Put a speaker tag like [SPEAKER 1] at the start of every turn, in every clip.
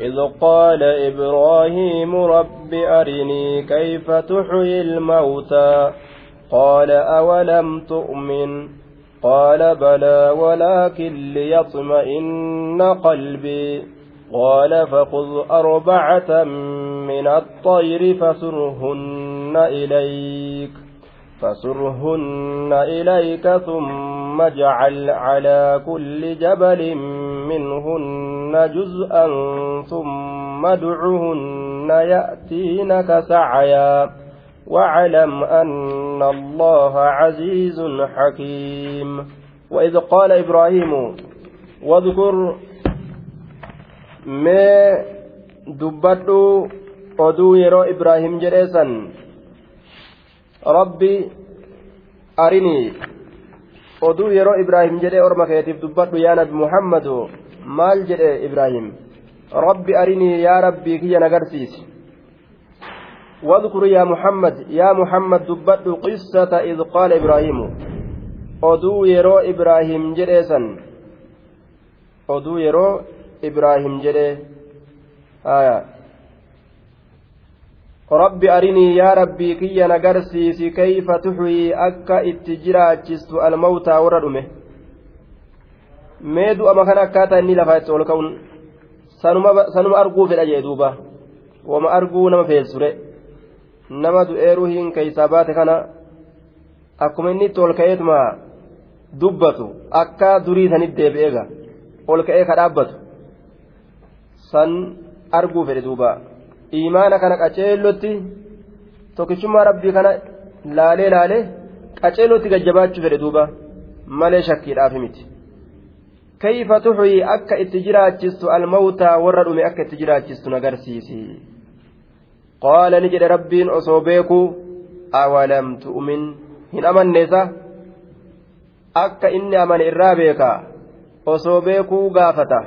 [SPEAKER 1] وإذ قال إبراهيم رب أرني كيف تحيي الموتى؟ قال أولم تؤمن؟ قال بلى ولكن ليطمئن قلبي. قال فخذ أربعة من الطير فسرهن إليك فسرهن إليك ثم اجعل على كل جبل منهن جزءا ثم ادعهن يأتينك سعيا واعلم أن الله عزيز حكيم وإذ قال إبراهيم واذكر ما دبتوا oduu yeroo ibraahim jedheesan rabbi arinii oduu yeroo ibraahim jedhee orma keetiif dubbadhu yaa nabi muhammadu maal jedhe ibraahim rabbi arinii yaa rabbii kiyya nagarsiisi واذكر يا محمد يا محمد دبت قصة إذ قال إبراهيم أدو يرو إبراهيم جريسا أدو يرو إبراهيم جري آية rabbi arinii yaa rabbii kiyya nagarsiisi kayfa tuxyii akka itti jiraachistu almawtaa warra dhume mee du'ama kana akkaataa inni sanuma arguu fedha jee duuba wama arguu nama feelsure nama du'eeruu hin keeysaa baate kana akkuma inni itti ol ka'eetuma dubbatu akka durii sanit deebi'eega ol ka'ee ka dhaabbatu san arguu fedhe duuba imaana kana qaceellotti tokkichummaa rabbii kana laalee laalee qaceellotti gajjabaachuu fedhe duuba malee shakkiidhaaf miti warra dhume akka itti jiraachistu nagarsiisi qaala ni jedhe rabbiin osoo beekuu awalam tu'min hin amanneesa akka inni amane irraa beeka osoo beekuu gaafata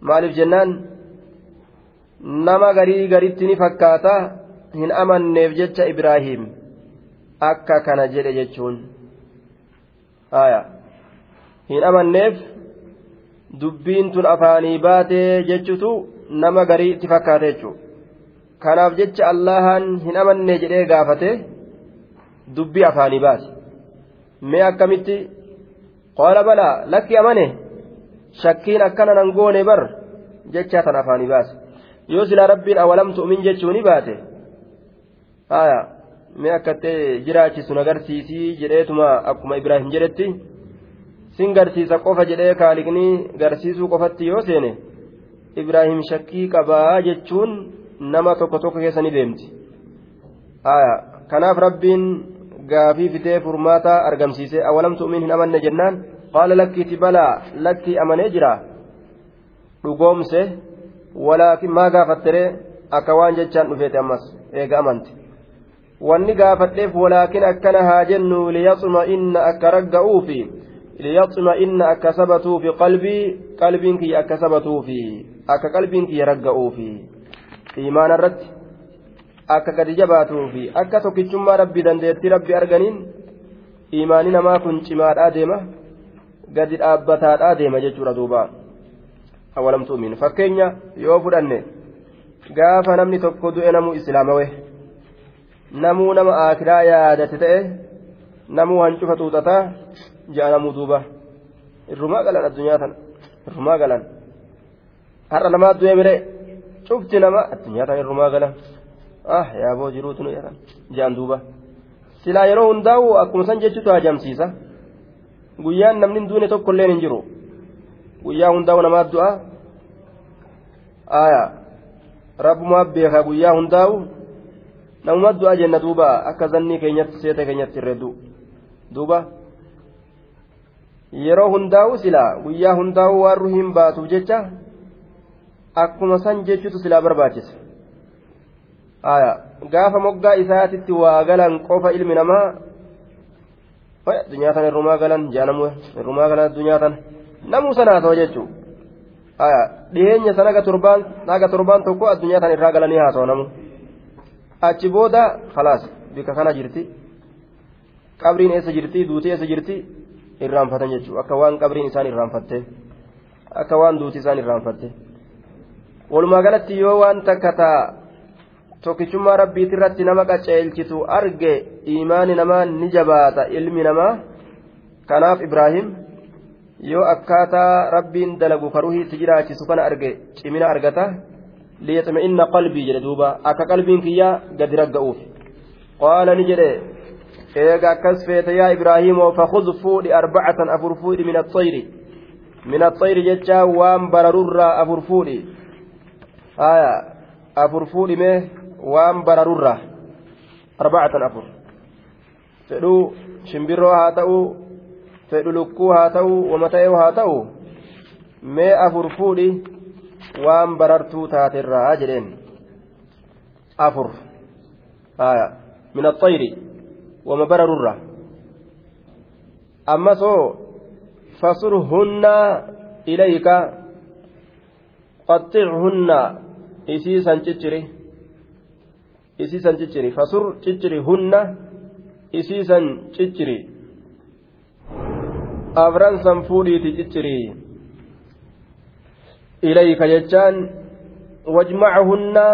[SPEAKER 1] maaliif jennaan nama garii garitti ni fakkaata hin amanneef jecha ibraahim akka kana jedhe jechuun hin amanneef dubbiin tun afaanii baatee jechutu nama garii itti fakkaate jechuudha. Kanaaf jecha allahan hin amanne jedhee gaafate dubbii afaanii baate. Mee akkamitti? Qaala balaa lakki amane shakkiin akkana nan goone bar jechaa tan afaanii baase. Yoo silaa rabbiin awalam tu'min jechuuni baate? Haya mee akkattee jiraachisu nagarsiisii jedheetuma akkuma ibraahim jedhetti sin garsiisa qofa jedhee kaaliqnii garsiisuu qofatti yoo seene ibraahim shakkii qabaa jechuun nama tokko tokko keessa ni deemti. Kanaaf rabbiin gaafii fitee furmaata argamsiise. Awalam tu'min hin amanne jennaan? Qaala lakkiiti balaa lakkii amanee jira. Dhugoomse walaakin maa gaafattere akka waan jechaan dhufeete ammas eega amante wanni gaafadheef walaakin akkana haa jennu liyaxma'inna akka ragga'uufi ليطمئن أكسبته في قلبي قلبك أكسبته في أك قلبك يرجعه في إيمان الرد أك قد جباته في أك سكتشم ربي دندت ربي أرجنين إيماننا ما كنت ما آدمة قد أبتات آدمة جتورة دوبا أولم تؤمن فكينيا يوفر أني gaafa namni tokko du'e namuu islaamawe namuu nama aakiraa yaadate ta'e namuu hancufa tuuxataa ja'a namuu duuba irrumaa galan addunyaa tan irrumaa galan har'a namaa du'e mire cufti nama addunyaa tan irrumaa galan ah yaaboo jiruutu nu jedhan ja'an duuba silaa yeroo hundaa'u akkuma san jechuutu hajamsiisa guyyaan namni duune tokko illee hin jiru guyyaa hundaa'u namaaf du'a aya rabbumaaf beeka guyyaa hundaa'u namumaaf du'a jenna duuba akka zannii keenyatti seeta keenyatti irreeddu duuba yeroo hundaa'u silaa guyyaa hundaa'u waan ruhiin baatuuf jecha akkuma san jechuutu silaa barbaachisa gaafa moggaa isaatitti waa galan qofa ilmi namaa addunyaa tana irrumaa galan jaanamu irrumaa galan addunyaa namuu sana haasa'u jechuun dhiyeenya sana aga torbaan tokko addunyaa irraa galanii haasa'u namu achi booda khalaas bika kana jirti qabriin eessa jirti duutii eessa jirti irraanfatan jechuudha. Akka waan qabriin isaan irraanfatte akka waan duutii isaan irraanfatte. Walumaa galatti yoo waan takka taa tokkichummaa rabbiiti irratti nama qaceelchitu arge imaani namaa ni jabaata ilmi namaa. Kanaaf ibraahim yoo akkaataa rabbiin dalagu karuhiitti jiraachisu kana arge cimina argata. Liyaxma'inna qalbii jedhe duuba. Akka qalbiin kiyyaa gadi ragga'uuf. Qaala ni jedhe eega akkas feete yaa ibraahimoo fakhud fuudhi arbacatan afur fuudhi min axayri min axayri jechaa waan bararurraa afur fuudhi haya afur fuudhime waan bararurraa arbacatan afur fedhuu shimbirroo haa ta'u fedhu lukkuu haa ta'u wama ta'eewu haa ta'u mee afur fuudhi waan barartuu taaterraa jedheen afur haya min axayri wama bararurra ammasoo fasurhunna ilayka qaxixhunna isiisan cicciri isiisan cicciri fasur cicciri hunna isiisan cicciri afran san fuudhiiti cicciri ilayka jechaan wajmachunna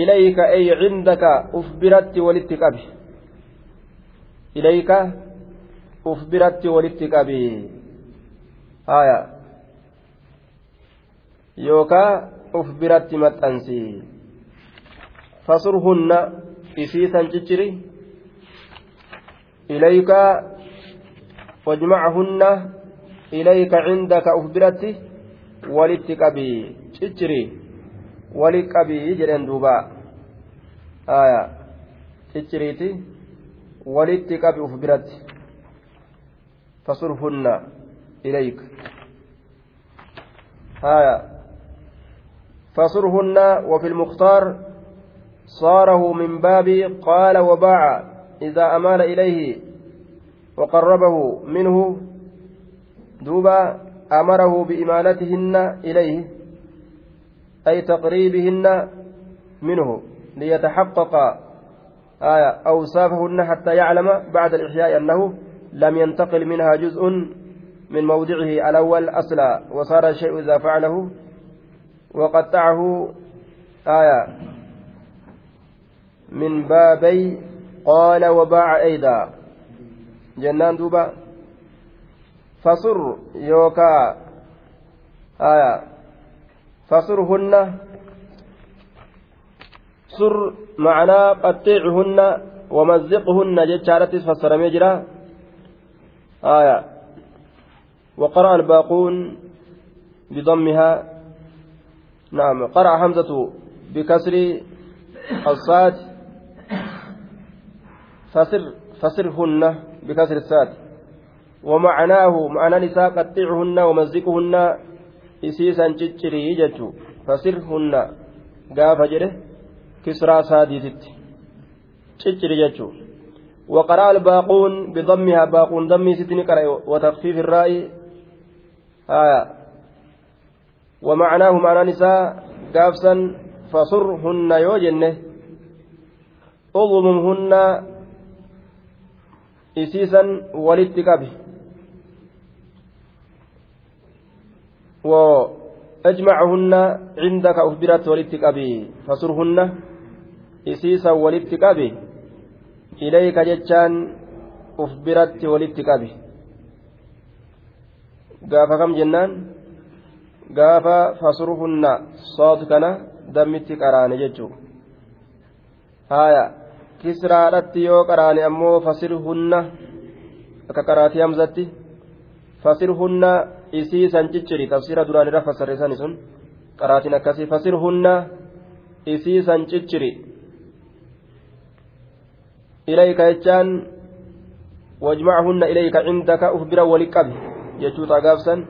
[SPEAKER 1] ilayka ay cindaka uf biratti walitti qabi ilayka uf biratti walitti qabi haya yookaa uf biratti maxxansi fasurhunna isiisan cicciri ilayka wajmachunna ilayka cindaka uf biratti walitti qabi cicciri wali qabii jedhen duuba haya cicciriiti walitti qabi uf biratti fasurhunna ilayka haya فصرهن وفي المختار صاره من باب قال وباع إذا أمال إليه وقربه منه دوبا أمره بإمالتهن إليه أي تقريبهن منه ليتحقق آية أوصافهن حتى يعلم بعد الإحياء أنه لم ينتقل منها جزء من موضعه الأول أصلا وصار الشيء إذا فعله وقطعه. آية من بابي قال وباع أيضا. جنان دوبا. فصر يوكا. آية فصرهن سر معناه قطعهن ومزقهن جتشارتي فسر مجرى آية. وقرأ الباقون بضمها. نعم. قرأ حمزة بكسر الصاد. فسر فسرهن بكسر الصاد. ومعناه معنى نساء قطعهن ومزقهن إسيسا جتشري فسرهن. قاف جره. كسرى ساديتت جتشري جتشو وقرأ الباقون بضمها باقون ضمي ستن قرأ وتخفيف الراء آية ومعناه معنى نساء قافسا فصرهن يوجنه اضممهن إسيسا ولتكبه وأجمعهن عندك أخبرت ولتكبه فصرهن isiisan walitti qabi ilayka jechaan uf biratti walitti qabi gaafa kam jennaan? Gaafa fasruhunna sood kana dammitti qaraane jechuudha. Haaya kisraadhatti yoo qaraane ammoo fasirhunna akka qaraatii hamzatti fasirhunna isii san cicciri tafsira duraan irra fassarre sun qaraatiin akkasii fasirhunna isii san cicciri. Ilayka jechaan wajmachunna ilayka cindaka uf bira wali qabi jechuuta gaafsan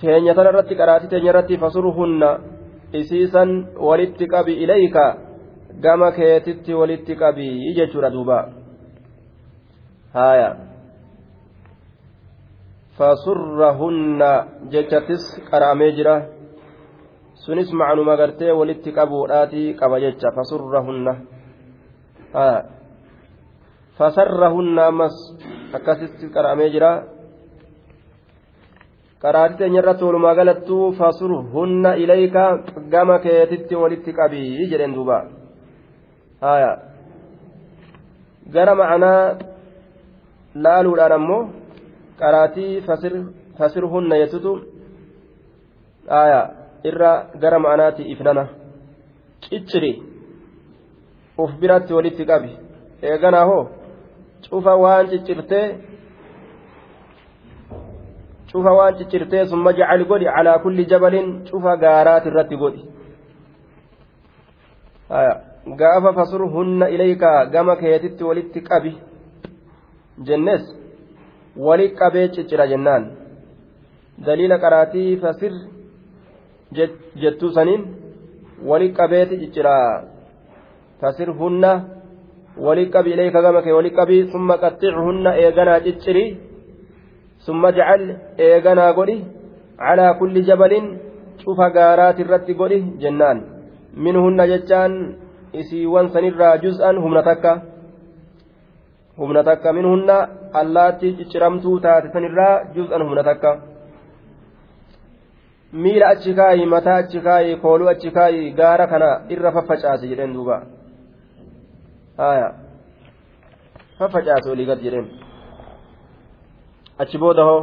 [SPEAKER 1] teenya tana irratti qaraatii teenya irratti fasurhunna isiisan walitti qabi ilayka gama keetitti walitti qabi jechuudha duuba haya fasurrahunna jechattis qaraamee jira sunis macnuma gartee walitti qabuudhaati qaba jecha fasurrahunna fasarrahunna ammas akkasitti qaraamee jira. Qaraatii teenya irratti walumaa galattuu fasur hunna ilayka gama keetitti walitti qabii jedheen duuba. Haya gara ma'anaa laaluudhaan ammoo qaraatii fasir hunna jettutu haya irra gara ma'anaatti ifnana. Cicciri uf biratti walitti qabi. Eeganaa hoo cufa waan ciccirtee cufa waan ciccirtee summa jacali godhi. Calaa kulli jabalin cufa gaaraati irratti godhi. Gaafa fasur hunna ilayka gama keetitti walitti qabi jennes wali qabee ciccira jennaan. Daliila qaraatii fasir jettuu saniin wali qabeeti ciccira tasirhunna walii qabi ilayka gama kee walii qabi summa qaxxiicuhunna eeganaa cicciri summa jacal eeganaa godhi calaa kulli jabalin cufa gaaraatirratti godhi jennaan. Minhunna jechaan isiiwwan sanirraa juz'an humna takka. Humna takka minhunna allaatti cicciramtuu taate sanirraa juz'an humna takka. Miila achi kaayi mataa achi kaayi kooluu achi kaayi gaara kana irra faffacaasi jedheen duuba. Haya faffacaase olii gad jedheen achi booda hoo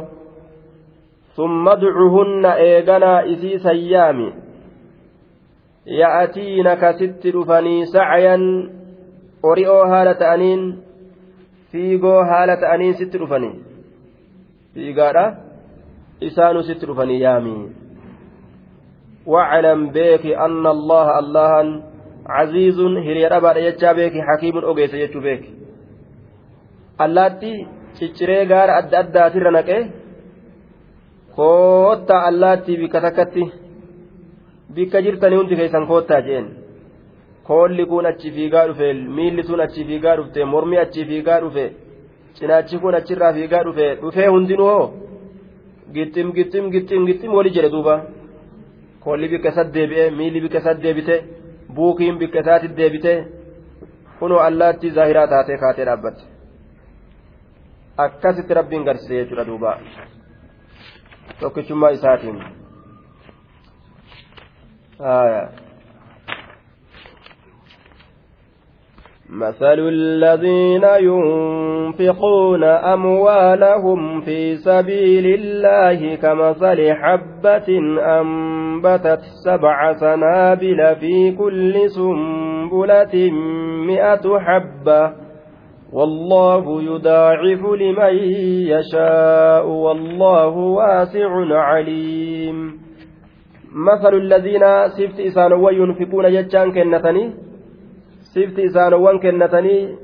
[SPEAKER 1] summa ducuhunna eeganaa isii sayyaami ya'atiinaka sitti dhufanii sacyan ori'oo haala ta'aniin fiigoo haala ta'aniin sitti dhufanii fiigaadha isaanuu sitti dhufanii yaami واعلم بك أن الله الله عزيز هري ربا يجا بك حكيم أوجيس يجو بك اللاتي cicciree gaara adda addaatirra naqee koottaa allaattii bikka takkatti bikka jirtanii hundi keessan koottaa jeen koolli kun achi fiigaa dhufe miilli sun achi fiigaa dhufte mormi achi fiigaa dhufe cinaachi kun achirraa fiigaa dhufe dhufee hundinuu hoo gixxim gixxim gixxim gixxim wali jedhe duuba koolli bikka isatti deebi'e miilli bikka isatti deebite buukiin bikka isaatti deebite kunoo allaattii zaahiraa taatee kaatee dhaabbatte. akkasitti rabbiin garsise jechuudha duuba tokkichummaa isaatiin مثل الذين ينفقون أموالهم في سبيل الله كمثل حبة أنبتت سبع سنابل في كل سنبلة مئة حبة. والله يداعف لمن يشاء والله واسع عليم. مثل الذين سفت إسانوا ينفقون ججان كنتني سفت إسانوا كنتني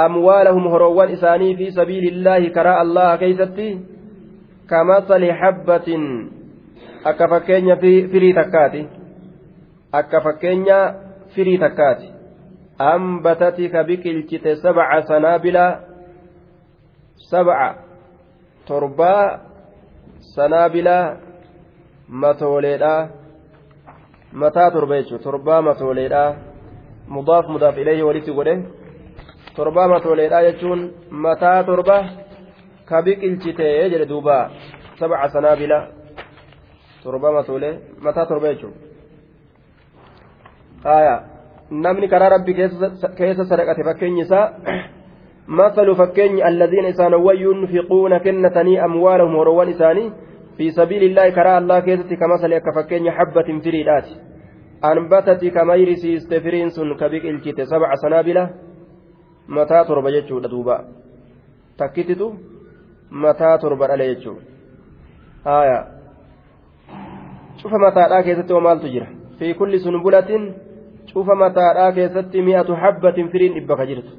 [SPEAKER 1] أموالهم هروان إساني في سبيل الله كراء الله كيستي كمثل حبة أكفكين في فري تكاتي أكفكين فري تكاتي أنبتت كبكلتت سبع سنابل سبع تربا سنابل متوليدا متى تربا تربا مضاف مضاف إليه وليت قوله تربا متوليدا يجون. متى تربا كبكلتت يجري دوبا. سبع سنابل تربا متولي متى تربا يجون؟ آية. namni karaa rabbi keessa sadaqate fakkeenyi isaa مثل فكين الذين إسانوا ينفقون كنتني أموالهم وروان إساني. في سبيل الله كرا الله كيست كمثل كفكين حبة anbatati kamayri siiste firiin sun ka biqilchite sabca sanaabila mataa torba jechuudha duuba takkititu mataa torba dhale jechuudha haaya cufa mataadhaa keessatti oo maaltu jira fi kulli sunbulatin cufa mataadhaa keessatti mi'atu habbatin firiin dhibba ka jirtu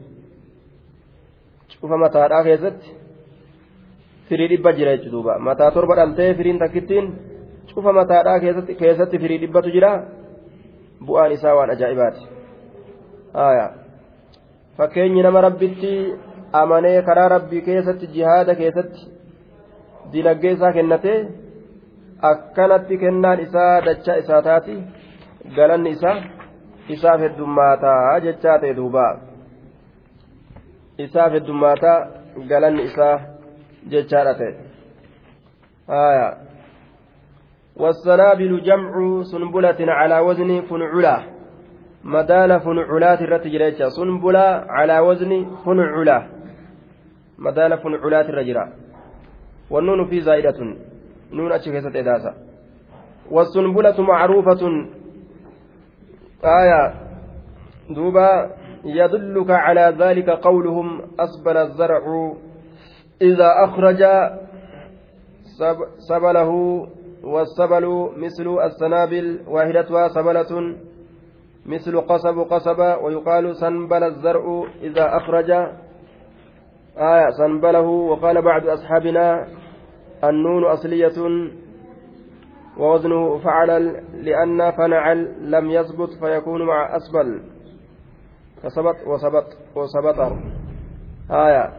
[SPEAKER 1] cufa mataadhaa keessatti firii dhibba jira jechuudha mataa torba dhaltee firiin takkittiin cufa mataadhaa keessatti firii dhibbatu jira. Bu'aan isaa waan ajaa'ibaati. Fakkeenyi nama rabbitti amanee karaa rabbii keessatti jihaada keessatti dinagdee isaa kennatee akkanatti kennaan isaa dachaa isaa taati galanni isaa. isaaf heddummaataa jechaa ta'e duuba. Isaaf heddummaataa galanni isaa jechaadha ta'e والسنابل جمع سنبلة على وزن فنعلة مدال فنعلات الرتجريتش سنبلة على وزن فنعلة مدال فنعلات الرجرة والنون في زائدة. نون أتشكيسة إداسة. والسنبلة معروفة. آية. دوبا. يدلك على ذلك قولهم أسبل الزرع. إذا أخرج سبله والسبل مثل السنابل واحدتها سبلة مثل قصب قصب ويقال سنبل الزرع إذا أخرج. آية سنبله وقال بعض أصحابنا النون أصلية ووزنه فعل لأن فنعل لم يثبت فيكون مع أسبل. كسبط وسبط وسبط آية.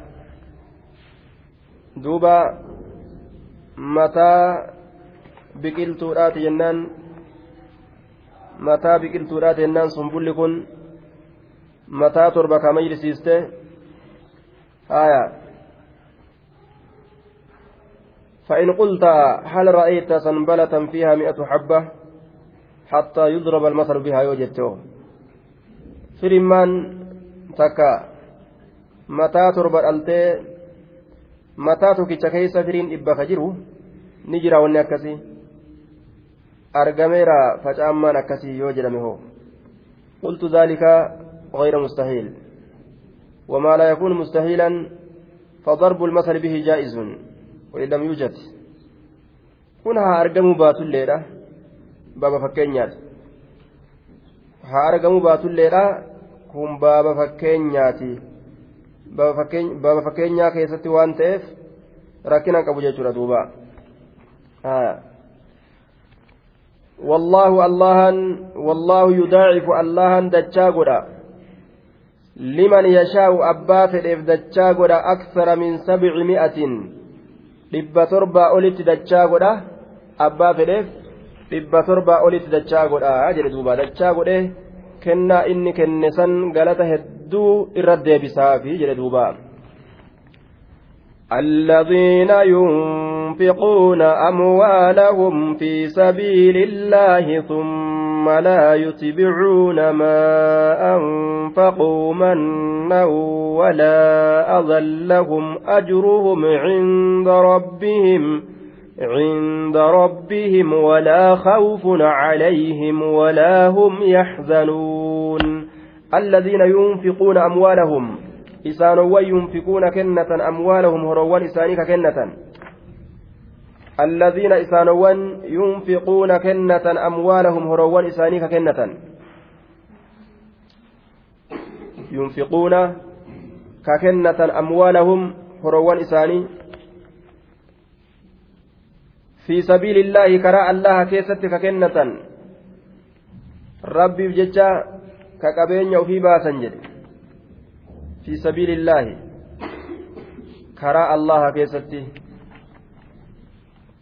[SPEAKER 1] دوبا متى biqiltuudhaati jennaan mataa biqiltuudhaati jennaan sumbulli kun mataa torba ka majlisiiste haya فإن قلت هل رأيت سنبلة فيها مئة حبة حتى يضرب المثل بها يوجدته فلمان تكا متى تربى الألتي متى تكي كيس فرين إبا خجره نجرى ونكسي argameera facaammaan akkasii yoo jedhame hoo قلت ذلك غير مستحيل وما لا يكون مستحيلا فضرب المثل به جائز وإن لم يوجد كنها أرقم بات الليلة بابا فكينيات ها أرقم بات الليلة كن بابا فكينياتي بابا فكينيا كيستي وان تيف ركنا كبو جيتشورا دوبا آه. والله اللهن والله يضاعف اللهن دجاغودا لمن يشاء أبا فديف دجاغودا أكثر من سبعمائة dhibba torbaa olitti dachaa godha abbaa fedheef dhibba torbaa olitti dachaa godha jedhe duuba dachaa godhe kennaa inni kenne san galata hedduu irra deebisaafi jedhe duuba الذين ينفقون أموالهم في سبيل الله ثم لا يتبعون ما أنفقوا منا ولا أذى لهم أجرهم عند ربهم عند ربهم ولا خوف عليهم ولا هم يحزنون. الذين ينفقون أموالهم yunfiquuna kennatan amwaalahum horoowwan isaanii ka kennatan الذين إسانوان ينفقون كنة أموالهم هروان إساني ككنة ينفقون ككنة أموالهم هروان إساني. في سبيل الله كراء الله كيست ككنة. ربي بججا ككبين وفي باسا جد. في سبيل الله كراء الله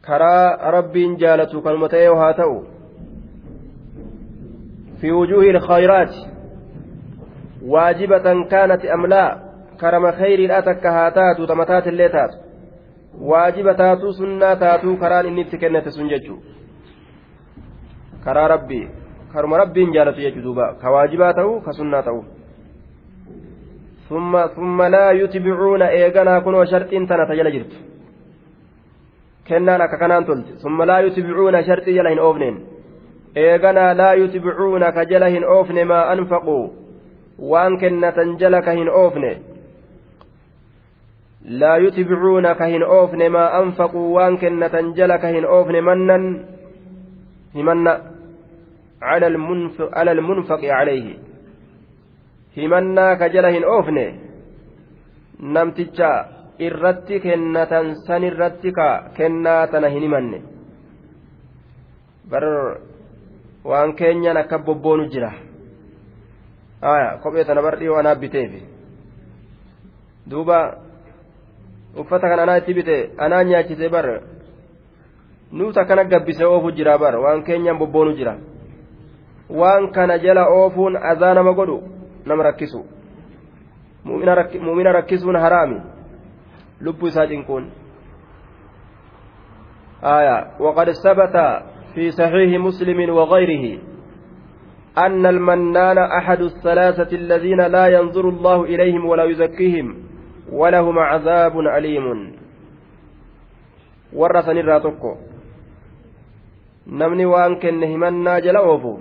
[SPEAKER 1] كيستي كراء رب جالت كلمتين وهاتو في وجوه الخيرات واجبة كانت أم لا كرم خير أتك هاتات تمتات اللي تات waajiba taatuu sunnaa taatuu karaan inni itti kennate sun jechuu karaa rabbii karuma rabbiin jaalatu jechuu duuba ka waajibaa ta'u ka sunnaa ta'u ثم ثم لا يتبعون إيغانا كنوا شرط تنا تجل جرت كنان ككنان تلت ثم لا يتبعون شرط جلهن أوفنين إيغانا لا يتبعون كجلهن أوفن ما أنفقوا وأن كنة جلكهن أوفن لا يتبعون كهن أوفن ما أنفقوا وأن كنة جلكهن أوفن منا همنا على المنفق على المنفق عليه himannaa ka jala hin oofne? Namticha irratti kennatan san irratti ka kennaa tana hin himanne bar waan keenyan akka bobboonu jira aya kophee tana bar dhiyoo anaa biteefi duuba uffata kan anaa itti bite anaa nyaachise bar nuuta kana gabbise oofu jira bar waan keenyan bobboonu jira waan kana jala oofuun azaa nama godhu nama rakkisu muumina rakkisuun haraami isaa cinquun آية وقد ثبت في صحيح مسلم وغيره أن المنان أحد الثلاثة الذين لا ينظر الله إليهم ولا يزكيهم ولهم عذاب أليم ورثني namni waan kenne himannaa jala oofu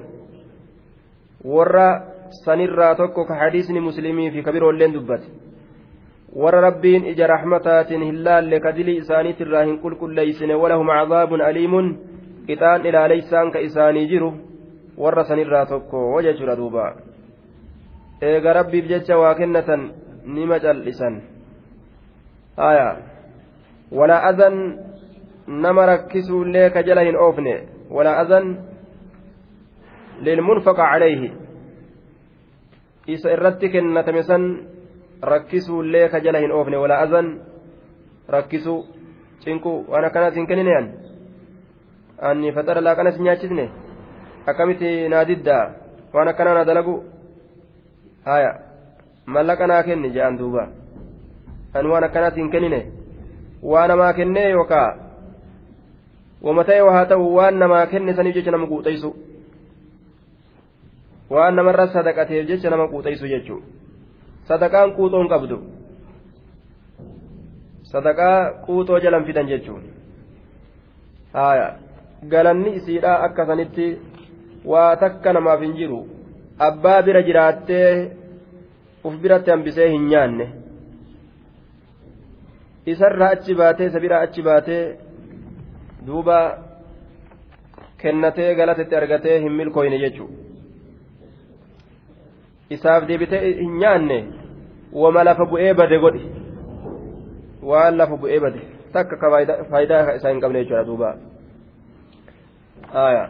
[SPEAKER 1] warra sanirraa tokko ka hadiisni muslimii fi kabiroolleen dubbate warra rabbiin ija raxmataatiin hin laalle ka dilii isaaniitirraa hin qulqulleeysine walahum cadaabun aliimun qixaan ilaaleysaan ka isaanii jiru warra sanirraa tokko jechuudha duuba eega rabbiif jecha waa kennatan nima cal'isan haya walaa adan nama rakkisuullee ka jala hin oofne walaa adan lilmunfaqa calayhi isa irratti kennatame san rakkisuullee ka jala hin oofne walaa azan rakkisu cinqu waan akkanaas hin kennineyan anni faxara laaqanas nyaachisne akkamitti naa diddaa waan akkanaa naa dalagu haya mallaqa naa kenni jedhan duuba an waan akkanaas hin kennine waa namaa kennee yookaa wama ta'e haa ta'u waan namaa kenne saniif jecha nama guuxaysu waan namarra sadaqateef jecha nama quuxaysu jechuun sadaqaan quuxoon qabdu sadaqaa quuxoo jalan fidan jechuun haaya galanni isiidhaa akka sanitti waa takka namaaf hin jiru abbaa bira jiraattee uf biratti hambisee hin nyaanne isarraa achi baatee isa biraa achi baatee duuba kennatee galatetti argatee hin milkooyne jechuudha. isaaf deebitee hin nyaanne wama lafa bu'ee bade godhi waan lafa bu'ee bade takka ka faayidaa isaa hin qabne jechuudha duuba aya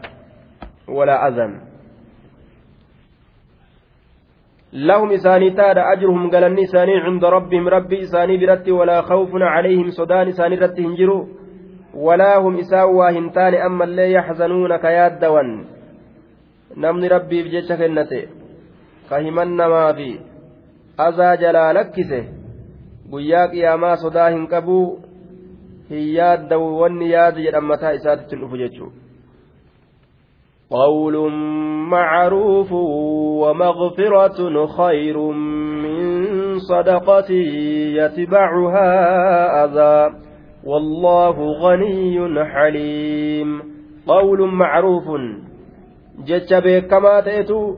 [SPEAKER 1] لهم إساني تاد أجرهم قال إساني عند ربهم. ربي إساني برتي ولا خوف عليهم صدان إساني رتي هنجروا ولا هم إساوا هنتان أما اللي يحزنون كياد دوان نمني ربي بجيتش كنتي himan namaa fi azaa jalaa lakkise guyyaa qiyaamaa sodaa hin qabuu hin yaaddawu wanni yaadu jedhan mataa isaatitti dhufu jechuudha. قول معروف ومغفرة خير من صدقة يتبعها أذى والله غني حليم قول معروف جتش بكما تأتوا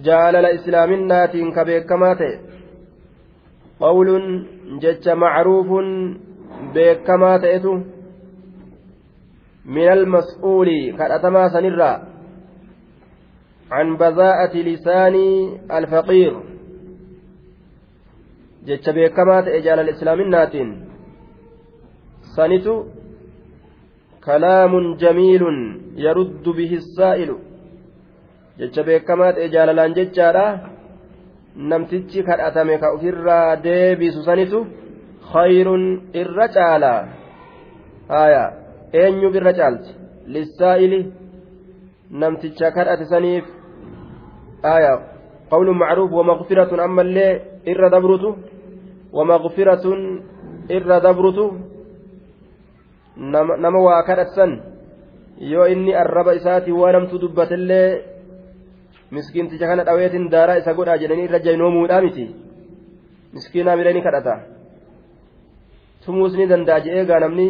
[SPEAKER 1] jaalala islaaminaatiin ka beekamaa ta'e qawluun jecha macruufun beekamaa ta'etu من المسؤول كالأتما سنرا عن بذاءة لسان الفقير. جتش بيكمات إجال الإسلام الناتين سنت كلام جميل يرد به السائل. Jecha beekamaa ta'e jaalalaan jechaadha. Namtichi kadhatame ka ofirraa deebisu sanitu khayrun irra caalaa haya eenyuuf irra caalti? Lissaa'ili. Namticha kadhate saniif haya qawlun macruuf wamaqfiratun ammallee irra dabrutu wamaqfiratun irra dabrutu. Nama waa kadhatsan yoo inni arraba isaatii waa namtu dubbatellee miskiinticha kana dhaweetiin daaraa isa godhaa jedhanii irra jaynoomuudhaa miti miskiinaa miree ni kadhata tumuus ni danda'a je'eegaa namni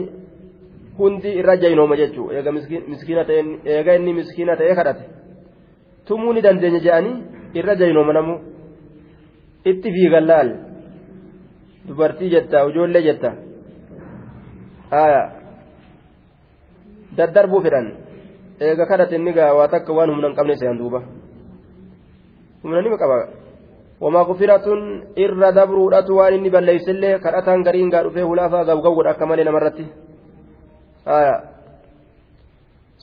[SPEAKER 1] hundi irra jaynooma jechuu eega miskiina ta'e eega inni miskiina ta'ee kadhate tumuu ni dandeenya je'anii irra jaynooma namu itti fiigan laal dubartii jetta ijoollee jetta aayaa daddarbuu fedhan eega kadhate inni gaa waa takka waan humna hin qabne se'an duuba. Humna nima qaba wamaqfiratun irra dabruudhatu waan inni balleeysillee kadhataan gariin gaa dhufee hulaafaa gabgawgodha akka malee namarratti? Haya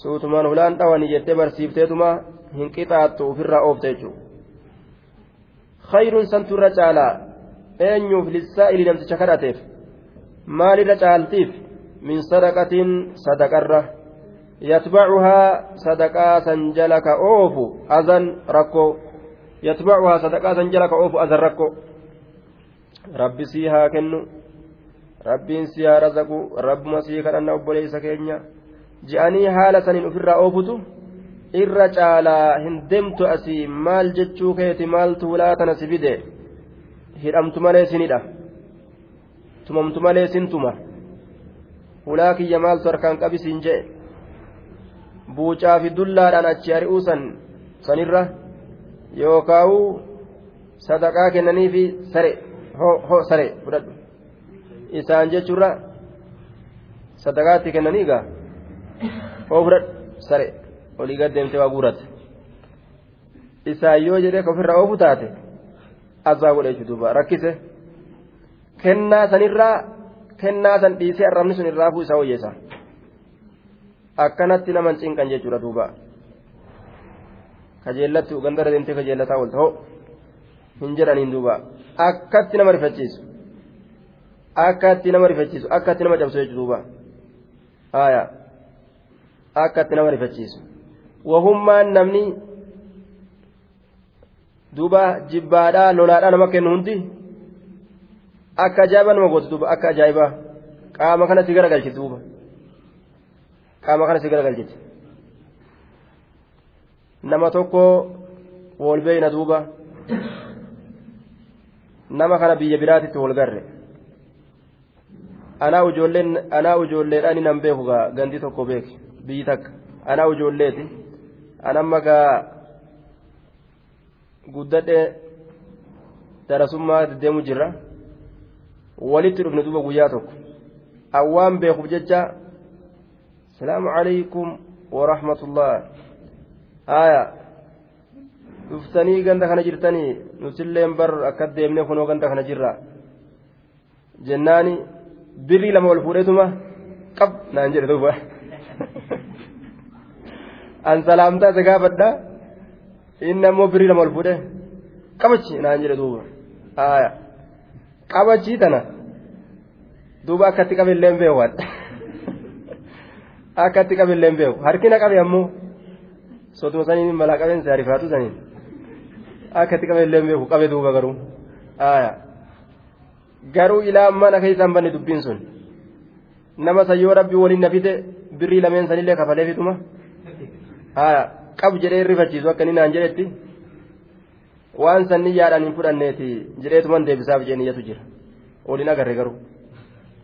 [SPEAKER 1] suutumaan hulaan dhawanii jettee barsiifteetuma hin qixaattu ofirraa oofte jechuu. Khayruun santu irra caalaa. Eenyuuf lissaa'ili namticha kadhateef? Maalirra caaltiif? Min sadaqatiin sadaqarra. Yatbacuhaa sadaqaa san jala ka oofu azan rakkoo يتبعها صدقات جلك أوف أذركو ربي سيها كنو ربي سيها رزقو رب مسيح كان أبو ليس كينيا je'anii haala saniin ofirraa oofutu irra caalaa hin deemtu asii maal jechuu keeti maaltu ulaa tana si fide hidhamtu malee sinidha tumamtu malee sintuma ulaa kiyya maaltu harkaan qabisiin je'e buucaa fi dullaadhaan achi ari'uu san sanirra yookaa'u sadaqaa kennanii fi sare ho sare fudhadhu isaan jechuurra sadaqaatti kennanii gaa hoo fudhadhu sare olii gad deemtee waa guurate isaan yoo jedhee ka ofirraa oofu taate azaa godhe jechuudha rakkise kennaa sanirraa kennaa san dhiisee arrabni sun irraa isaa wayyeessa akkanatti naman cinqan jechuudha duuba kajeellatti ugandara deemtee kajeellataa oolta hoo hin jedhaniin duuba akkatti nama rifachiisu akkatti nama rifachiisu akkatti nama cabsu jechuudha duuba aayaa akkatti nama rifachiisu wahummaan namni duuba jibbaadhaa lolaadhaa nama kennu hundi akka ajaa'ibaa nama gootu duuba akka ajaa'ibaa qaama kana si garagalchiti duuba qaama kana si garagalchiti nama tokko wol beeyna duuba. Nama kana biyya biraatitti wal garre. Anaa ijoolleen anaa ijoolleedhaan inni nan beeku gaa gandi tokko beeki. Biyyi takka. Anaa ijoolleeti. Anamma gaa guddadhee darasummaa deddeemu jirra walitti dhufne duuba guyyaa tokko. Awwaan beekuuf jecha salaamu alaykum warahmatullah aya dhuftanii ganda kana jirtanii nutilleen bar akka deemnee kunoo ganda kana jirra jennaani birrii lama ol fuudheetuma qab naan jedhe duuba an salaamtaa isa gaafadha inni ammoo birrii lama ol fuudhe qabachi naan jedhe duuba aya qabachii tana duuba akkatti qabillee hin beeku akkatti qabillee hin beeku harkina qabe ammoo sotuma saniin malaa qabeen saarifaatu saniin akkatti qabillee hin beeku qabe duuba garuu garuu ilaa mana keessaan banne dubbiin sun nama sayyoo rabbi waliin na fide birrii lameen sanillee kafalee fituma qab jedhee rifachiisu akka inni naan jedhetti waan sanni yaadhaan hin fudhanneeti jedheetuman deebisaaf jee niyyatu jira waliin agarre garuu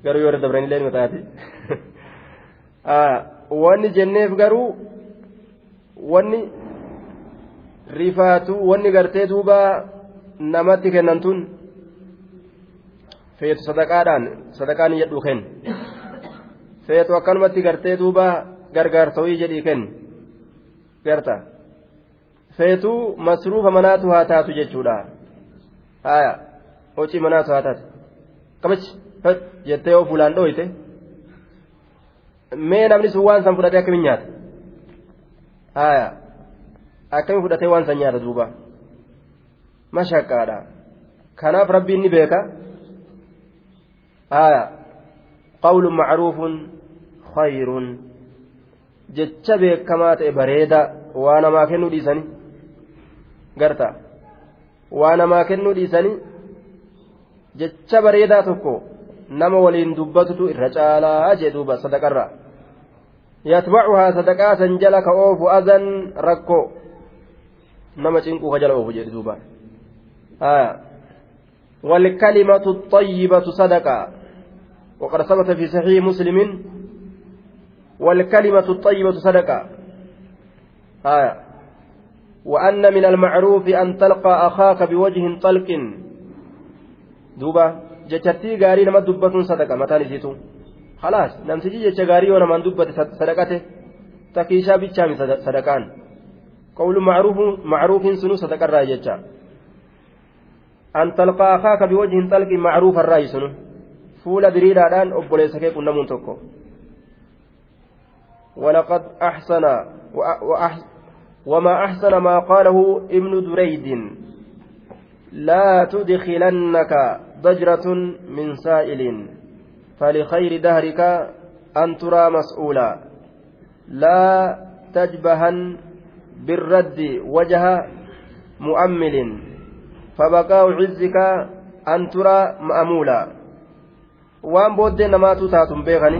[SPEAKER 1] garuu yoo dabraniillee ni mataati wanni jenneef garuu wanni rifaatu wanni gartee duuba namatti kennan tun feetu sadaqaadhaan sadaqaan jedhu kennu feetu akkanumatti gartee duuba gargaarsawii jedhii kennu garta feetu masruufa manaatu haa taatu jechuudha haya hocii manaatu haa taatu qabachi jettee yoo fuulaan dhooyte mee namni sun waan san fudhatee akkamiin nyaata haya akkamiin fudhatee waan san nyaata duuba mashaqqaadha kanaaf rabbiin ni beeka haya qawlun macruufun khayrun jecha beekamaa ta'e bareeda waa namaa kennuu dhiisanii garta waa namaa kennuu dhiisanii jecha bareedaa tokko nama waliin dubbatutu irra caalaa jee duuba sadaqarra yatbacuhaa sadaqaa san jala ka oofu adan rakkoo nama cinquu ka jala oofu والكلمة الطيبة صدقة. وقد ثبت في صحيح مسلم. والكلمة الطيبة صدقة. آية وأن من المعروف أن تلقى أخاك بوجه طلق. دوبا. جتتي غاري نما دبة صدقة. متى نسيتو خلاص نمسجي جتش غاري ونما دبة صدقته تكيشا بيتشامي صدقان. قول معروف معروف سنو صدقة راجتشا أن تلقى أخاك بوجه طلق معروف الرأي سنو. فول دريدان أبوليس كيف نمون توكو. ولقد أحسن وأح وما أحسن ما قاله ابن دريد. لا تدخلنك ضجرة من سائل. فلخير دهرك أن ترى مسؤولا لا تجبهن بالرد وجه مؤمل فبقاء عزك أن ترى مأمولا taatun beekani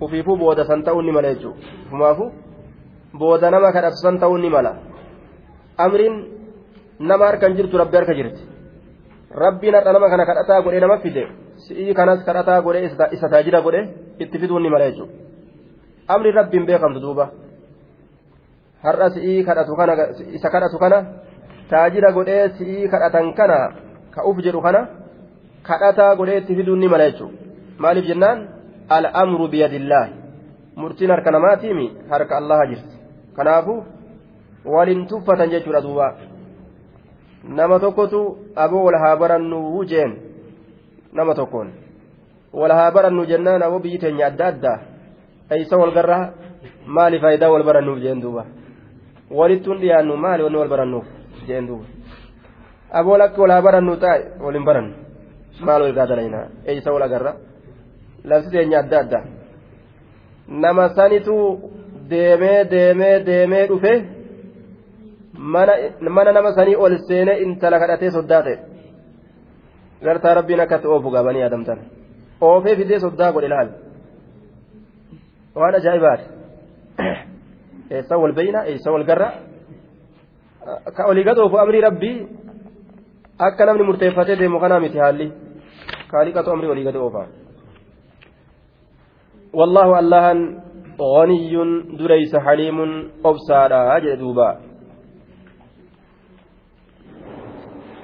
[SPEAKER 1] ufiifuu booda san ta'uu ni mala jechuudha humaafu booda nama kadhatu san ta'uu ni mala amriin nama harkan jirtu rabbi harka jirti rabbiin har'a nama kana kadhataa godhee nama fide. Si'ii kanas kadhataa godhee isa taajira godhee itti fiduu ni mala jechuudha. Amriin rabbiin beekamtu duuba. Har'a si'ii kadhatu kana isa kadhatu kana taajira godhee si'ii kadhatan kana ka uf jedhu kana kadhataa godhee itti fiduu ni mala jechuudha. Maaliif jennaan. al'amru biyadillaahi murtiin harka namaatiimi harka allaha jirti. Kanaafu waliin tuffatan jechuudha duuba nama tokkotu aboo wal haa barannuu jeen nama tokkoon wal haa barannuu jennaan aboo biyyi teenya adda addaa eeysa wal garraa maali faayidaa wal barannuuf jeen duuba walittuun dhiyaannu maali wanni wal barannuuf jeen duuba aboo lakki wal haa barannuu taa'e waliin barannu maal wal gaadalayna eeysa wal agarra labsi teenya adda adda nama sanitu deemee deemee deemee dhufe mana nama sanii ol seenee intala kadhatee soddaa ta'e gartaa rabbiin akkatti oofu gaabanii yaadamtan oofee fidee soddaa godhe laal waan ajaa'ibaati eessa wal beeyna eessa wal garra ka olii gad oofu amrii rabbii akka namni murteeffatee deemu kanaa miti haalli kaaliqatu amrii olii gad oofaa والله الله غني دريس حليم أبصارا أجل دوبا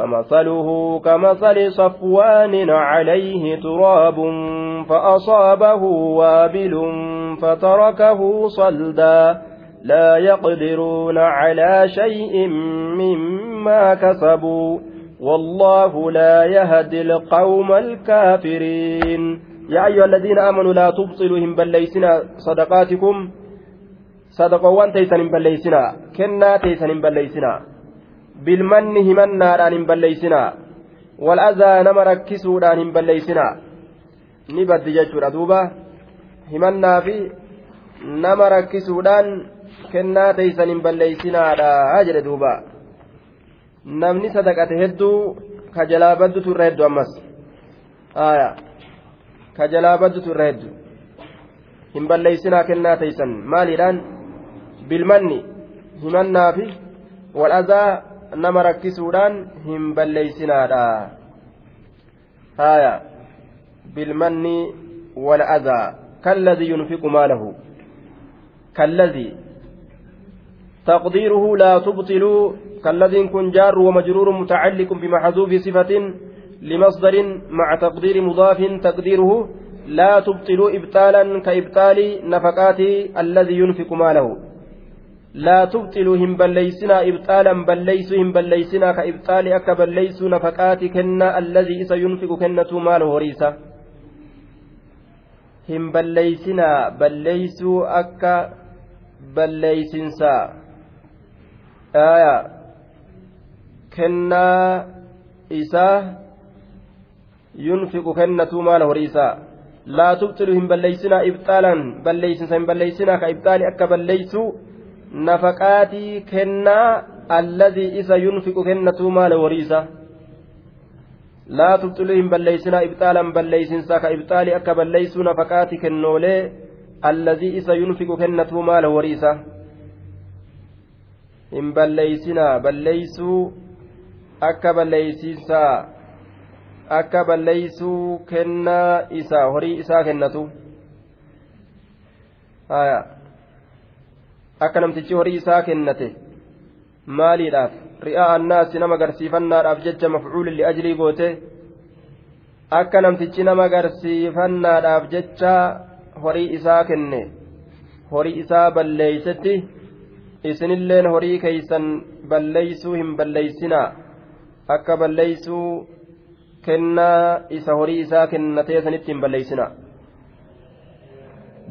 [SPEAKER 1] فمثله كمثل صفوان عليه تراب فأصابه وابل فتركه صلدا لا يقدرون على شيء مما كسبوا والله لا يهدي القوم الكافرين. يا أيها الذين آمنوا لا تبطلوا هم بليسنا صدقاتكم. صدقوان تيسن هم بليسنا. كنا تيسن هم بليسنا بالمن همنا هم بليسنا والأذى نما ركسوا هم بليسنا نبد ججر دوبا همنا في نما ركسوا kennaa teeysan hin balleeysinaadha jedhe duuba namni sadaqate hedduu ka jalaa baddutu irra hedduu ammas aya ka jalaa baddutu irra heddu hin balleeysinaa kennaa teeysan maaliidhaan bilmanni himannaa fi wal'azaa nama rakkisuudhaan hin balleeysinaadha haya bilmanni wal'azaa kalladii yunfiqu maalahu. Kalladii تقديره لا تبطلوا كالذي كن جار ومجرور متعلق بمحذوف صفة لمصدر مع تقدير مضاف تقديره لا تبطلوا إبطالا كإبطال نفقات الذي ينفق ماله لا تبطلوا هم بليسنا إبطالا بليسوا هم بليسنا كإبطال أك بليسوا نفقات كنا الذي سينفق كنة ماله ريسا هم بليسنا بليسوا أك بليسنسا. آية. كنا yunfiqu kennatuu maala horiisaa laa tubtilu hin balleeysinaa ibxaalan balleeysinsa hin balleeysinaa ka ibxaali akka balleeysu nafaqaatii kennaa alladii isa yunfiqu kennatuu maala horiisa laa tubtilu hin balleeysinaa ibxaalan balleeysinsa ka ibxaali akka balleeysu nafaqaatii kennoolee alladii isa yunfiqu kennatuu maala horiisa hin balleeysinaa balleeysuu akka balleeysiinsaa akka balleeysuu kennaa isaa horii isaa kennatu akka namtichi horii isaa kennate maaliidhaaf ri'aa annaasi nama garsiifannaadhaaf jecha mafcuulin liajlii goote akka namtichi nama garsiifannaadhaaf jecha horii isaa kenne horii isaa balleeysetti isinilleen horii keeysan balleeysuu hin balleeysinaa akka balleeysuu kennaa isa horii isaa kennatee sanitti hin balleeysina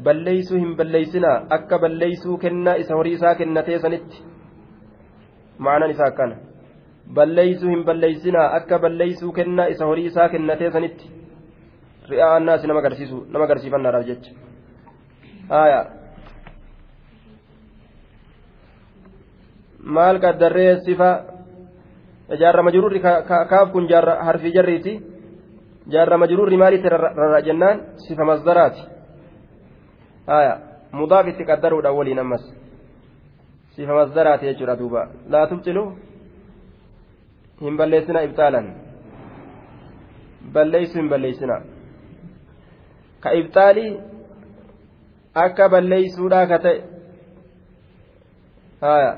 [SPEAKER 1] balleeysuu hin balleeysina akka balleeysuu kennaa isa horii isaa kennatee sanitti. Maanan isaa akkana. Balleeysuu hin balleeysinaa akka balleeysuu kennaa isa horii isaa kennatee sanitti. Ri'aa annaasi nama agarsiisu nama agarsiifannaadhaaf jecha. Haya maal qaddarree sifa? Jaarra majruurri kaaf kun jaarra harfi jarriiti. Jaarra majruurri maalitti rarra jennaan? Sifa masdaraati mudaaf itti qaddaruudha waliin ammas. Sifa masdaraati jechuudha duuba. Laa tubxilu hin balleessina ibxaalan balleeysu hin balleeysina ka ibxaalii akka balleeysuudhaa ka ta'e. Haya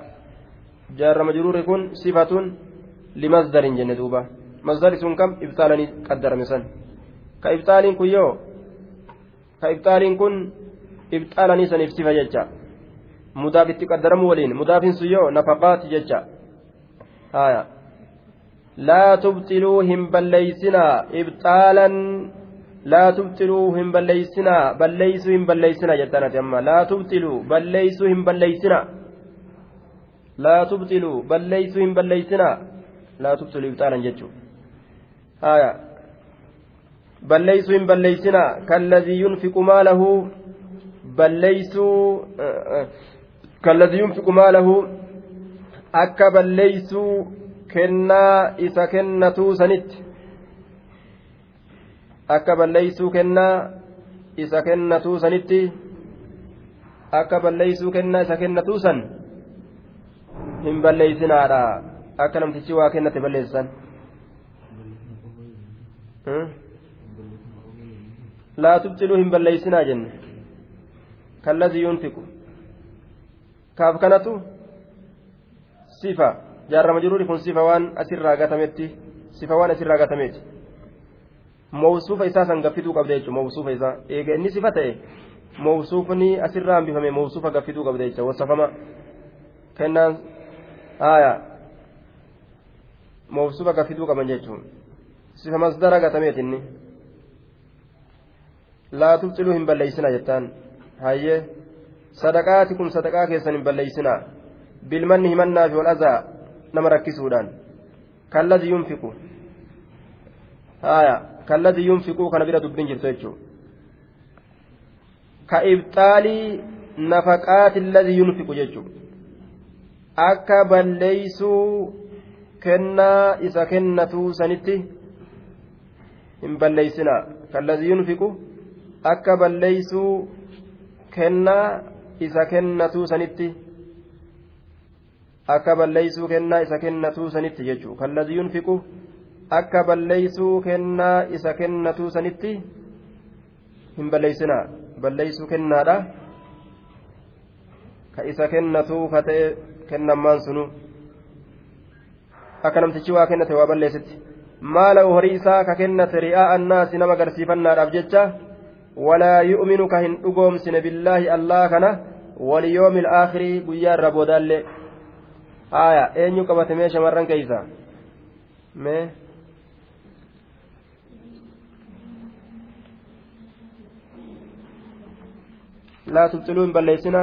[SPEAKER 1] jaarra majruurri kun sifatun limasdarin jenne duuba. Masdari sun kam ibxaalanii qaddarame san? Ka ibxaaliin kun yoo? Ka ibxaaliin kun ibxaalanii saniif sifa jecha mudaaf itti qaddaramu waliin mudaafin sun yoo nafaqaati jecha haya laa tubxiluu hin balleeysinaa ibxaalan laa tubxiluu hin balleeysinaa balleeysuu hin balleeysinaa jettaan ati amma laa tubxiluu balleeysuu hin balleeysinaa laa tubxiluu balleeysuu hin balleeysinaa laa tubxiluu ibxaalan jechuu haya balleeysuu hin balleeysinaa kalladii yunfiqu maalahu balleeysuu kalladii yunfiqu maalahu akka balleeysuu kennaa isa kennatuu sanitti akka balleeysuu kennaa isa kennatuu sanitti akka balleeysuu kennaa isa kennatuu san hin balleeysinaadha akka namtichi waa kennate balleessan laa tubxiluu hin balleeysinaa jenne kaaf kanatu sifa jaarrama jiruuri kun sifa waan asirraa gatametti sifa waan asirraa gatameeti mawsuufa isaa san gaffiduu qabda jechuudha mawsuufa isaa eega inni sifa ta'e mawsuufni asirraa hambifame mawsuufa gaffiduu qabda jechuudha wasafama kennaan haaya mawsuufa gaffiduu qaban jechuudha sifa masdara gatameeti inni laa tubxiluu hin balleeysina jettaan hayyee sadaqaati kun sadaqaa keessan hin balleeysina bilmanni himannaa fi wal'azaa nama rakkisuudhaan. Kalladii yunfiqu. Haya kalladii yunfiquu kana bira dubbiin jirtu jechuudha. Ka ibxaalii nafaqaati alladii yunfiqu jechuudha. Akka balleeysuu kennaa isa kennatuu sanitti hin balleeysinaa kalladii yunfiqu akka balleeysuu kennaa isa kennatuu sanitti akka balleeysuu kennaa isa kennatuu sanitti jechuudha. Kalladii yunfiqu akka balleeysuu kennaa isa kennatuu sanitti hin balleeysinaa balleeysuu kennaadha ka isa kennatuu ka ta'e kennammaan sunu. Akka namtichi waa kennate waa balleessitti. Maala horii isaa ka kennate ri'aa annaasi nama agarsiifannaadhaaf jecha yu'minu ka hin dhugoomsine billaahi allah kana waliyoomi alaakirii guyyaa irra boodaallee haya eenyu qabate mee shamarran keeysa mee laa tubxiluu hin balleeysina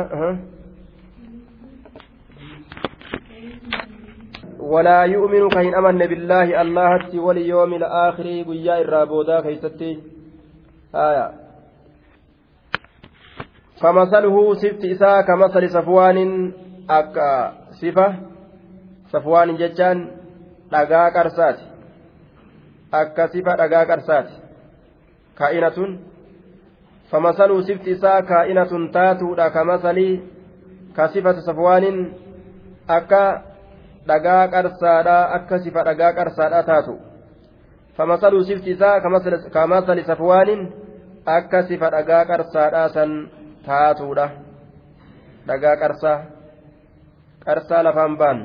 [SPEAKER 1] ولا يؤمن كهن أمن بالله الله واليوم الآخر قيا الرابودا كيستي آية فمثله سفت إساء كمثل صفوان أكا صفة صفوان ججان dhagaa qarsaati akka sifa dhagaa qarsaati kaa'inatun famasaluu sifti isaa kaa'inatun taatuudha kamasalii ka sifata safwaanin akka dhagaa qarsaadhaa akka sifa dhagaa qarsaadhaa taatu famasaluu sifti isaa kamasali safwaanin akka sifa dhagaa qarsaadhaa san taatuudha dhagaa qarsaa qarsaa lafaan baan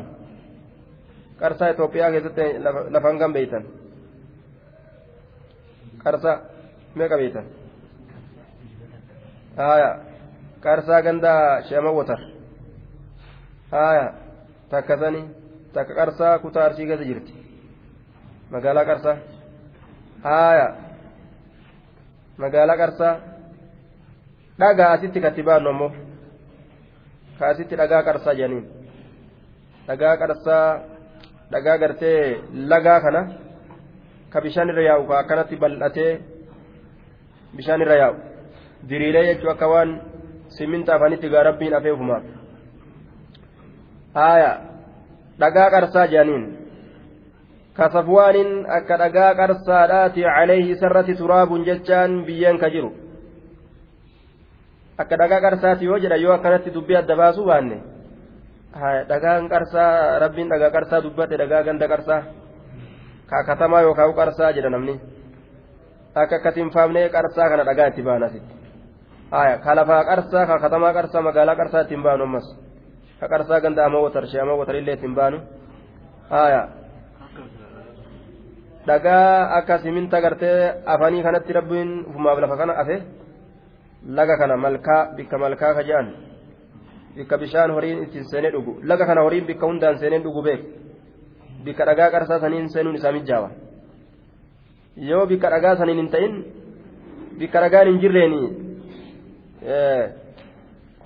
[SPEAKER 1] qarsaa Itoophiyaa keessatti lafaan kan beeytan qarsaa meeqa beeytan haya qarsaa gandaa sheema wotar haya takka sani takka qarsaa kutaa arsii keessa jirti magaalaa qarsaa haya magaalaa qarsaa dhagaa asitti katti baannu ammoo ka asitti dhagaa qarsaa jedhaniin dhagaa qarsaa dhagaa gartee lagaa kana ka bishaan irra yaa'u ka akkanatti bal'atee bishaan irra yaa'u diriilee jechuun akka waan siminta afanitti gaa rabbiin afee ufumaaf haaya dhagaa qarsaa jedhaniin kasafwaanin akka dhagaa qarsaadhaati caleeyhi isarratti turaabun jechaan biyyeen ka jiru akka dhagaa qarsaati yoo jedha yoo akkanatti dubbii adda baasuu baanne dhagaan qarsaa rabbiin dhagaa qarsaa dubbate dhagaa ganda qarsaa ka katamaa yookaan qarsaa jedha namni akka akkatiin faamnee qarsaa kana dhagaa itti baana asitti ka lafaa qarsaa ka katamaa qarsaa magaalaa qarsaa ittiin baanu ammas ka qarsaa ganda amoo watarshee amoo watarillee ittiin baanu dhagaa akka siminta gartee afanii kanatti rabbiin ufumaaf lafa kana afe laga kana malkaa bikka malkaa ka jedhan bikka bishaan horiin ittiin seenee dhugu laga kana horiin bikka hundaan seeneen dhugu beek bikka dhagaa qarsaa saniin seenuun isaa mijjaawa yoo bikka dhagaa saniin hin ta'in bikka dhagaan hin jirreeni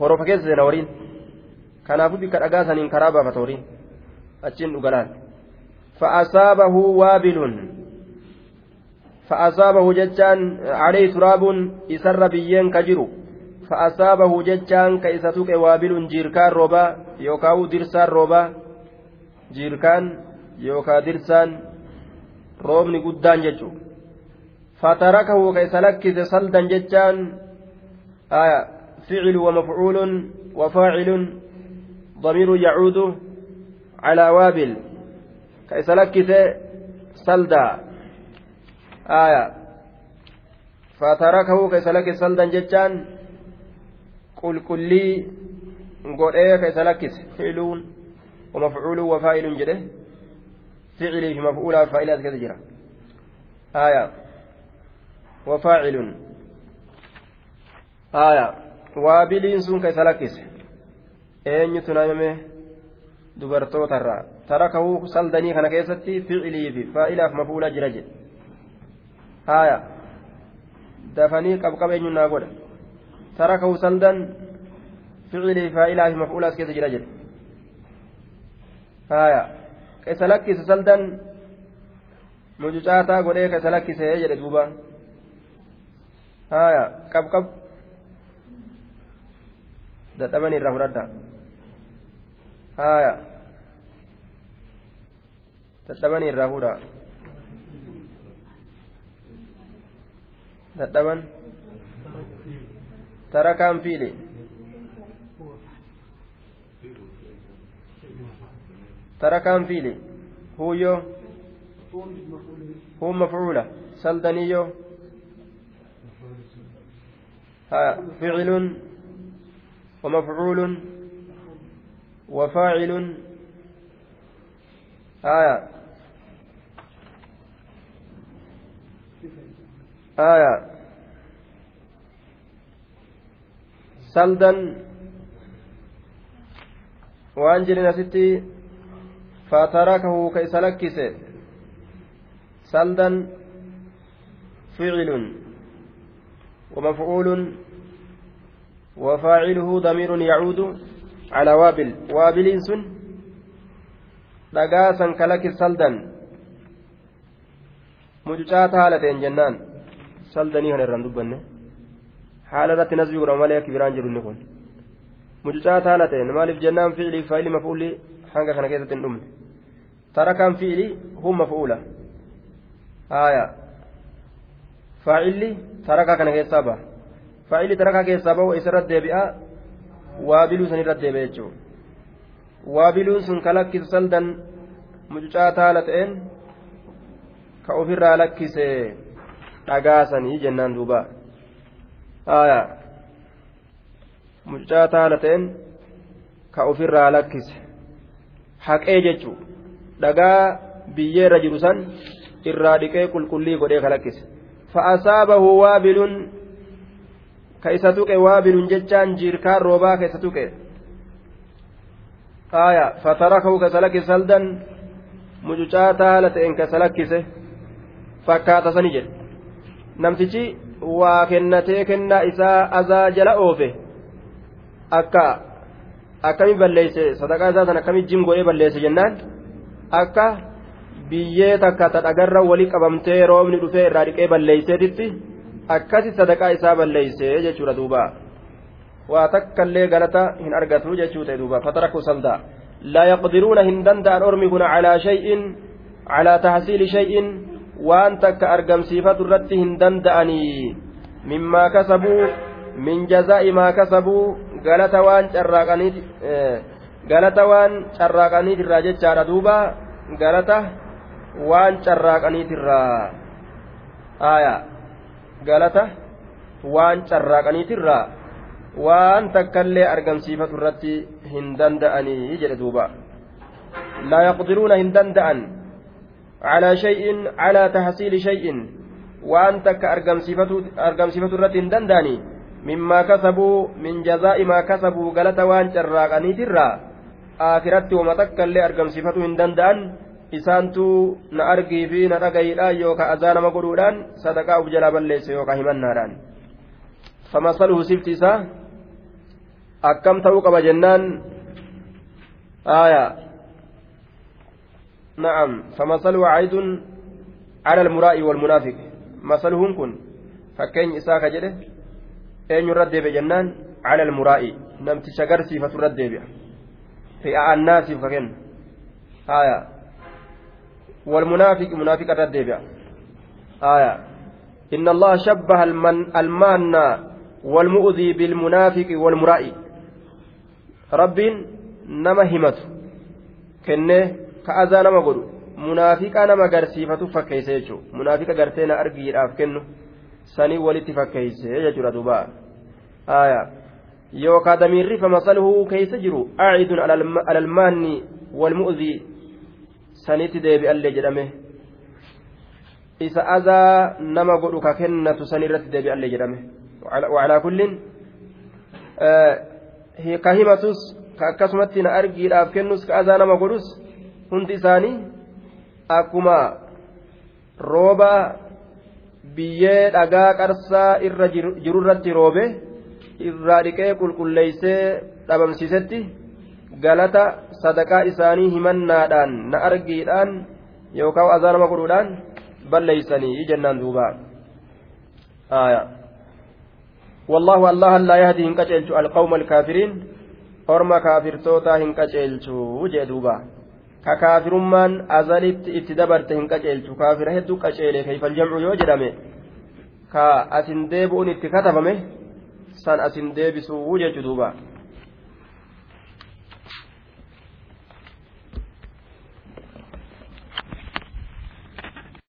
[SPEAKER 1] horofa keessa seena horiin kanaafuu bikka dhagaa saniin karaa baafata horiin achiin dhugalaan fa'asaabahu waabilun isarra biyyeen ka jiru fa'asaabahu jechaan ka isa tuqe waabilun jiirkaan roobaa yookaan dirsaan roobaa jiirkaan yookaan dirsaan roobni guddaan jechuudha fatarakahu ka isa lakkise saldan jechaan ficlu wamafcuulun wafaacilun ضمير يعود على وابل كيس لكس سلدا آية فتركه كيس لكس سلدا جتان qulqullii godhee ka isa lakkise fi'iluun ومفعول وفاعل جده فعلي في مفعول وفاعل كذا جرا آية وفاعل آية وابلين سون كيس لكس أين تنامه dubartoota irraa tarakahu saldanii kana keessatti ficilii fi faa'ilaaf mafuula jira jedhe haaya dafanii qabqabeenyu naa godha سلدا فعله فاعله في مفعول كيس جرى جل هايا كيس لكس سلدا مجوجاتا قولي كيس لكس يجري دوبا هايا قب قب dadhabanii irraa fudhadha haaya dadhabanii irraa fuudha dadhaban tarakaan fiili tarakaan fiili huuyyo huun mafcuula saldaniyyoo فعل ومفعول وفاعل آية آية saldan waan jirin asitti fatarakahu ka isa lakkise saldan ficilun ومفعول وفاعله ضمير يعود على وابل وابل سن dhagaasan kalaki saldan mucucaa taalateen jennaan saldanii kana irraan biraan jiru inni kun mucucaa taala ta'e maaliif jennaan fiilii faayilii mafuulli hanga kana keessatti hin dhumne tarakaan fiilii hun mafuula haaya faayilli tarakaa kana keessaa ba'a faayilli tarakaa keessaa ba'u isarratti deebi'a waabiluu san irratti deebi'a jechuudha waabiluun sun ka lakkisu saldan mucucaa taala ta'een ka ofirraa lakkise dhagaasanii jennaan. Aya mucaa taala ta'en ka ofirraa lakkise haqee jechu dhagaa biyyeerra jiru san irraa dhiqee qulqullii godhee ka lakkise fa'asaabahu waabilun ka isa tuqe waabilun jechaan jiirkaan roobaa ka isa tuqe aya fatarakahu ka isa lakkise saldan mucucaa taala ta'en ka isa lakkise fakkaata sani jedhe namtichi waa kennatee kennaa isaa azaa jala oofe akka akkami balleeyse sadaqaa isaa sana akkami jim godhee balleeyse jennaan akka biyyee takka ta dhagarra walii qabamtee roobni dhufee irraa dhiqee balleeyseetitti akkasi sadaqaa isaa balleeysee jechuudha duuba waa takkallee galata hin argatu jechuu ta'e duuba fataraku saldaa laa yaqdiruuna hin danda'an ormi kun calaa shay'in calaa tahsiili shay'in waan takka argamsiifatu irratti hin danda'anii mimmaa kasabuu min jazaa'i maa kasabuu galata waan carraaqaniiti galata waan carraaqaniitirraa jechaadha duuba galata waan carraaqaniitirraa aayaa galata waan carraaqaniitirraa waan takkallee argamsiifatu irratti hin danda'anii jedhe duuba laa yaqdiruuna hin danda'an calaa shay'in calaa tahsiili shay'in waan takka argamsiifatu irratti hin danda'anii mimmaa kasabuu min jazaa'i maa kasabuu galata waan carraaqaniitirraa aakiratti wama takka illee argamsiifatu hin danda'an isaantu na argii fi na dhagayiidhaan yookaan azaa nama godhuudhaan sadaqaa uf jalaa balleesse yookaan himannaadhaan famasaluhu sifti isaa akkam ta'uu qaba jennaan aayaa cala almuraa'i walmunaafiq masaluhun kun fakkeenyi isaa ka jedhe eenyu irra deebi'a jennaan cala almuraa'i namticha garsiifatu irra deebi'a fi'a annaasiif ka kennu aayaa والمنافق منافق الردبع آية إن الله شبه المان والمؤذي بالمنافق والمرائي رب نما همته كنه ka azaa nama godhu munaafiqaa nama garsiifatu fakkeeyse jechuudha. Munaafiqa gartee na argiidhaaf kennu sanii walitti fakkeeyse jechuudha duuba. Yookaa damiirri famasalhuu keeysa jiru aacidun alalmaanni walmu'zii sanitti deebi'allee jedhame. Isa azaa nama godhu ka kennatu san irratti deebi'allee jedhame. Wacalaa kullin ka himatus ka akkasumatti na argiidhaaf kennus ka azaa nama godhus hundi isaanii akkuma rooba biyyee dhagaa qarsaa irra jirurratti roobe irraa dhiqee qulqulleeysee dhabamsiisetti galata sadaqaa isaanii himannaadhaan na argiidhaan yookaan azaa nama godhuudhaan balleeysanii jennaan duuba والله الله لا يهدي هن قجلچو القوم الكافرين kaafirtootaa hin qaceelchu jee duuba ka kaafirummaan azalitti itti dabarte hin qaceelchu kaafira hedduu qaceele kayfal jamcu yoo jedhame ka asin deebi'uun itti katabame san asin deebisuu jechu duuba